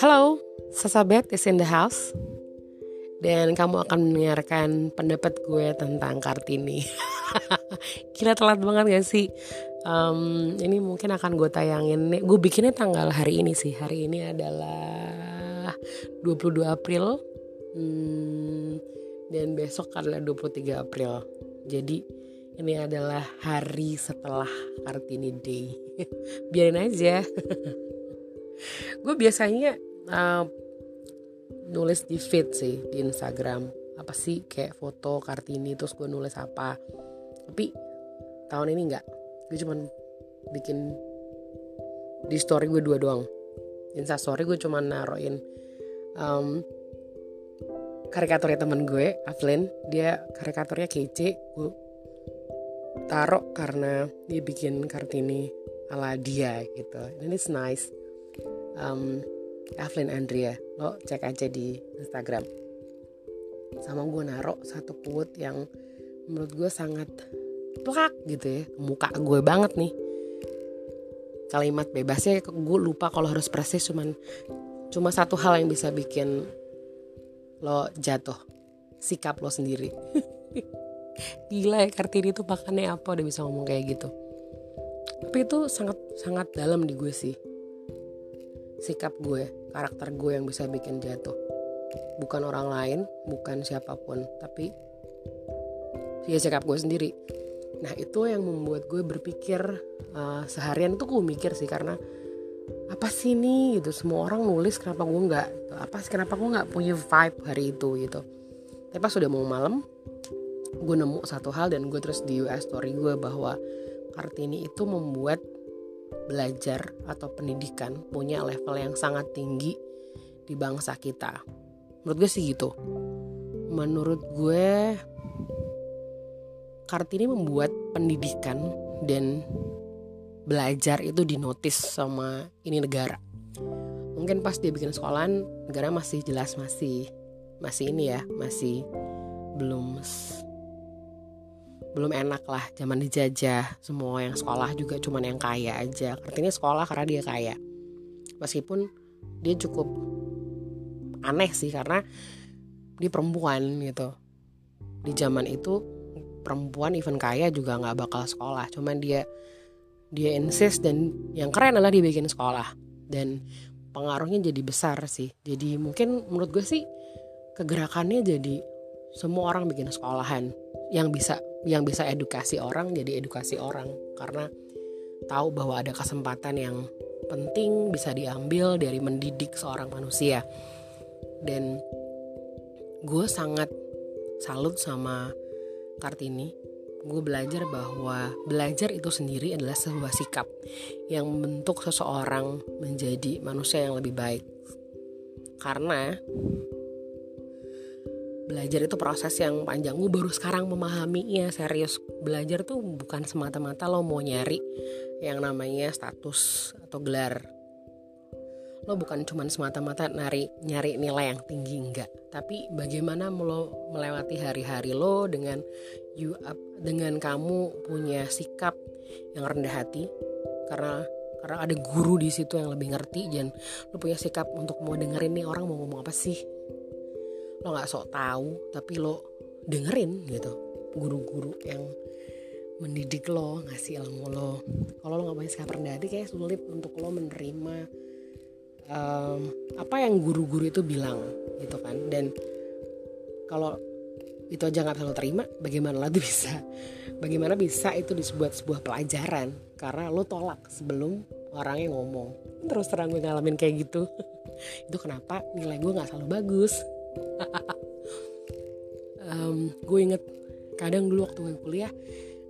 Halo, Sasabet is in the house. Dan kamu akan mendengarkan pendapat gue tentang Kartini. Gila telat banget gak sih? Um, ini mungkin akan gue tayangin. Gue bikinnya tanggal hari ini sih. Hari ini adalah 22 April. Hmm, Dan besok adalah 23 April. Jadi ini adalah hari setelah Kartini Day. Biarin aja. Gue biasanya uh, nulis di feed sih di Instagram. Apa sih kayak foto kartini terus gue nulis apa. Tapi tahun ini nggak. Gue cuman bikin di story gue dua doang. Insta story gue cuman naruhin um, karikaturnya temen gue Avelin. Dia karikaturnya kece gue taruh karena dia bikin kartini ala dia gitu. Ini nice. Um, Evelyn Andrea lo cek aja di Instagram. Sama gue naro satu quote yang menurut gue sangat plak gitu ya. Muka gue banget nih. Kalimat bebasnya gue lupa kalau harus persis cuman cuma satu hal yang bisa bikin lo jatuh. Sikap lo sendiri gila ya Kartini tuh makannya apa udah bisa ngomong kayak gitu tapi itu sangat sangat dalam di gue sih sikap gue, karakter gue yang bisa bikin jatuh. Bukan orang lain, bukan siapa pun, tapi ya sikap gue sendiri. Nah itu yang membuat gue berpikir uh, seharian tuh gue mikir sih karena apa sih ini gitu semua orang nulis kenapa gue nggak apa sih kenapa gue nggak punya vibe hari itu gitu tapi pas sudah mau malam gue nemu satu hal dan gue terus di US story gue bahwa Kartini itu membuat belajar atau pendidikan punya level yang sangat tinggi di bangsa kita. Menurut gue sih gitu. Menurut gue Kartini membuat pendidikan dan belajar itu dinotis sama ini negara. Mungkin pas dia bikin sekolahan negara masih jelas masih masih ini ya, masih belum belum enak lah zaman dijajah. Semua yang sekolah juga cuman yang kaya aja. Artinya sekolah karena dia kaya. Meskipun dia cukup aneh sih karena dia perempuan gitu. Di zaman itu perempuan even kaya juga nggak bakal sekolah. Cuman dia dia insist dan yang keren adalah dia bikin sekolah. Dan pengaruhnya jadi besar sih. Jadi mungkin menurut gue sih kegerakannya jadi semua orang bikin sekolahan. Yang bisa yang bisa edukasi orang jadi edukasi orang. Karena tahu bahwa ada kesempatan yang penting bisa diambil dari mendidik seorang manusia. Dan gue sangat salut sama Kartini. Gue belajar bahwa belajar itu sendiri adalah sebuah sikap yang membentuk seseorang menjadi manusia yang lebih baik. Karena belajar itu proses yang panjang. Gue baru sekarang memahaminya serius. Belajar tuh bukan semata-mata lo mau nyari yang namanya status atau gelar. Lo bukan cuma semata-mata nari nyari nilai yang tinggi enggak. Tapi bagaimana lo melewati hari-hari lo dengan you up dengan kamu punya sikap yang rendah hati. Karena karena ada guru di situ yang lebih ngerti dan lo punya sikap untuk mau dengerin nih orang mau ngomong apa sih lo nggak sok tahu tapi lo dengerin gitu. Guru-guru yang mendidik lo ngasih ilmu lo. Kalau lo nggak rendah hati kayak sulit untuk lo menerima um, apa yang guru-guru itu bilang gitu kan. Dan kalau itu aja nggak lo terima bagaimana lagi bisa? Bagaimana bisa itu disebut sebuah pelajaran? Karena lo tolak sebelum orangnya ngomong. Terus terang gue ngalamin kayak gitu. Itu kenapa nilai gue nggak selalu bagus um, gue inget kadang dulu waktu gue kuliah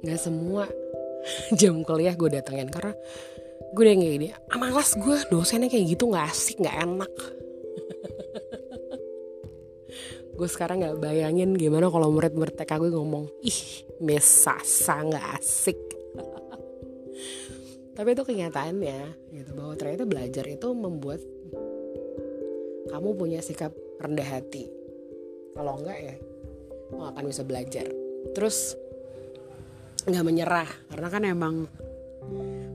nggak semua jam kuliah gue datengin karena gue udah kayak gini ah, malas gue dosennya kayak gitu nggak asik nggak enak. Gue sekarang nggak bayangin gimana kalau murid-murid TK gue ngomong ih mesasa nggak asik. Tapi itu kenyataannya gitu bahwa ternyata belajar itu membuat kamu punya sikap rendah hati. Kalau enggak ya lo akan bisa belajar. Terus nggak menyerah karena kan emang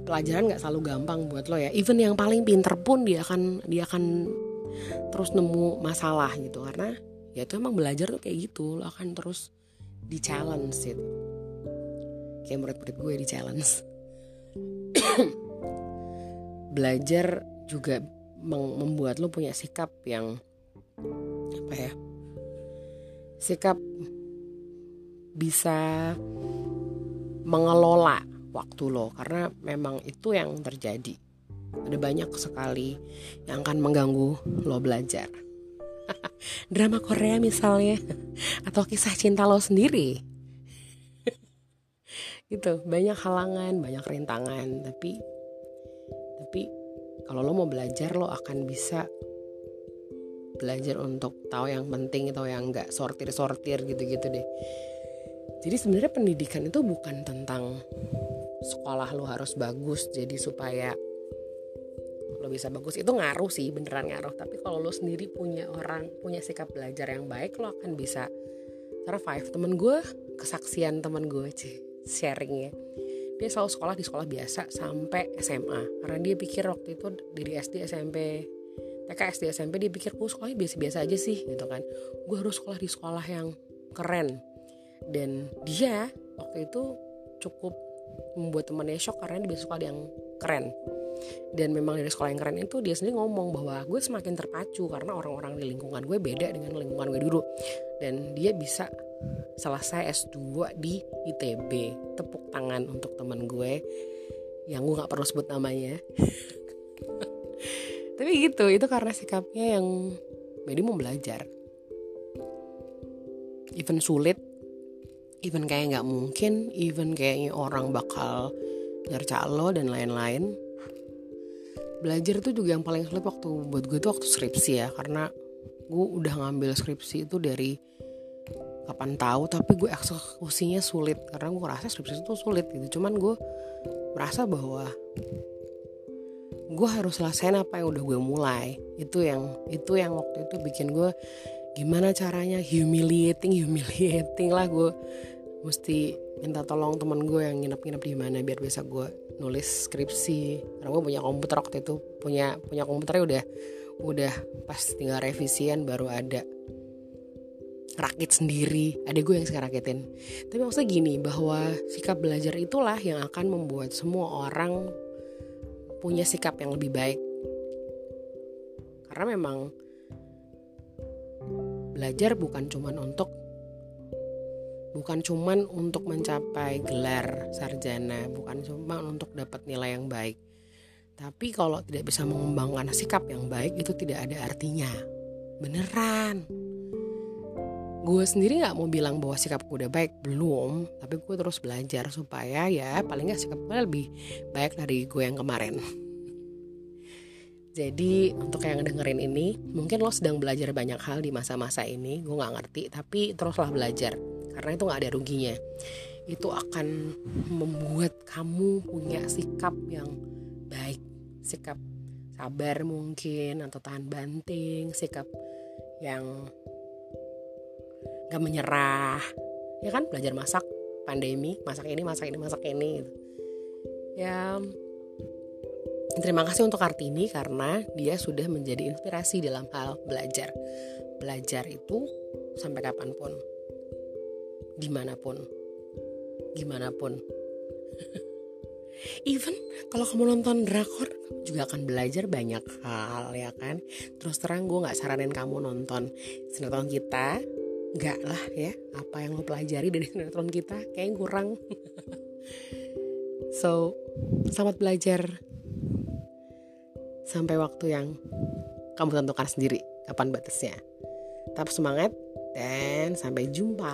pelajaran nggak selalu gampang buat lo ya. Even yang paling pinter pun dia akan dia akan terus nemu masalah gitu. Karena ya itu emang belajar tuh kayak gitu lo akan terus di challenge gitu kayak murid-murid gue di challenge. Belajar juga membuat lo punya sikap yang apa ya? Sikap bisa mengelola waktu lo karena memang itu yang terjadi. Ada banyak sekali yang akan mengganggu lo belajar. Drama Korea misalnya atau kisah cinta lo sendiri. Gitu banyak halangan banyak rintangan tapi tapi kalau lo mau belajar lo akan bisa belajar untuk tahu yang penting atau yang enggak sortir sortir gitu gitu deh. Jadi sebenarnya pendidikan itu bukan tentang sekolah lo harus bagus jadi supaya lo bisa bagus. Itu ngaruh sih beneran ngaruh. Tapi kalau lo sendiri punya orang punya sikap belajar yang baik lo akan bisa survive. Temen gue kesaksian temen gue sih sharing ya dia selalu sekolah di sekolah biasa sampai SMA karena dia pikir waktu itu dari SD SMP TK SD SMP dia pikir gue sekolahnya biasa-biasa aja sih gitu kan. Gue harus sekolah di sekolah yang keren. Dan dia waktu itu cukup membuat temannya shock karena dia sekolah yang keren. Dan memang dari sekolah yang keren itu dia sendiri ngomong bahwa gue semakin terpacu karena orang-orang di lingkungan gue beda dengan lingkungan gue dulu. Dan dia bisa selesai S2 di ITB tepuk tangan untuk teman gue yang gue nggak perlu sebut namanya tapi gitu itu karena sikapnya yang Medi mau belajar. Even sulit even kayak nggak mungkin even kayaknya orang bakal nyerca lo dan lain-lain. Belajar tuh juga yang paling sulit waktu buat gue tuh waktu skripsi ya karena gue udah ngambil skripsi itu dari kapan tahu tapi gue eksekusinya sulit. Karena gue ngerasa skripsi itu sulit gitu cuman gue merasa bahwa gue harus selesaiin apa yang udah gue mulai. Itu yang itu yang waktu itu bikin gue gimana caranya humiliating humiliating lah gue mesti minta tolong teman gue yang nginep-nginep di mana biar bisa gue nulis skripsi. Karena gue punya komputer waktu itu punya punya komputernya udah udah pas tinggal revisian baru ada. Rakit sendiri ada gue yang sekarang rakitin. Tapi maksudnya gini bahwa sikap belajar itulah yang akan membuat semua orang punya sikap yang lebih baik karena memang belajar bukan cuma untuk bukan cuman untuk mencapai gelar sarjana, bukan cuma untuk dapat nilai yang baik. Tapi kalau tidak bisa mengembangkan sikap yang baik itu tidak ada artinya. Beneran. Gue sendiri gak mau bilang bahwa sikap gue udah baik, belum. Tapi gue terus belajar supaya ya paling gak sikap gue lebih baik dari gue yang kemarin. Jadi untuk yang dengerin ini, mungkin lo sedang belajar banyak hal di masa-masa ini, gue gak ngerti, tapi teruslah belajar. Karena itu nggak ada ruginya. Itu akan membuat kamu punya sikap yang baik. Sikap sabar mungkin atau tahan banting. Sikap yang gak menyerah ya kan? Belajar masak pandemi masak ini masak ini masak ini gitu. ya terima kasih untuk Kartini karena dia sudah menjadi inspirasi dalam hal belajar. Belajar itu sampai kapan pun di mana pun gimana pun even kalau kamu nonton drakor juga akan belajar banyak hal ya kan? Terus terang gue nggak saranin kamu nonton sinetron kita nggak lah ya apa yang lo pelajari dari sinetron kita kayak kurang. So selamat belajar. Sampai waktu yang kamu tentukan sendiri kapan batasnya. Tetap semangat dan sampai jumpa.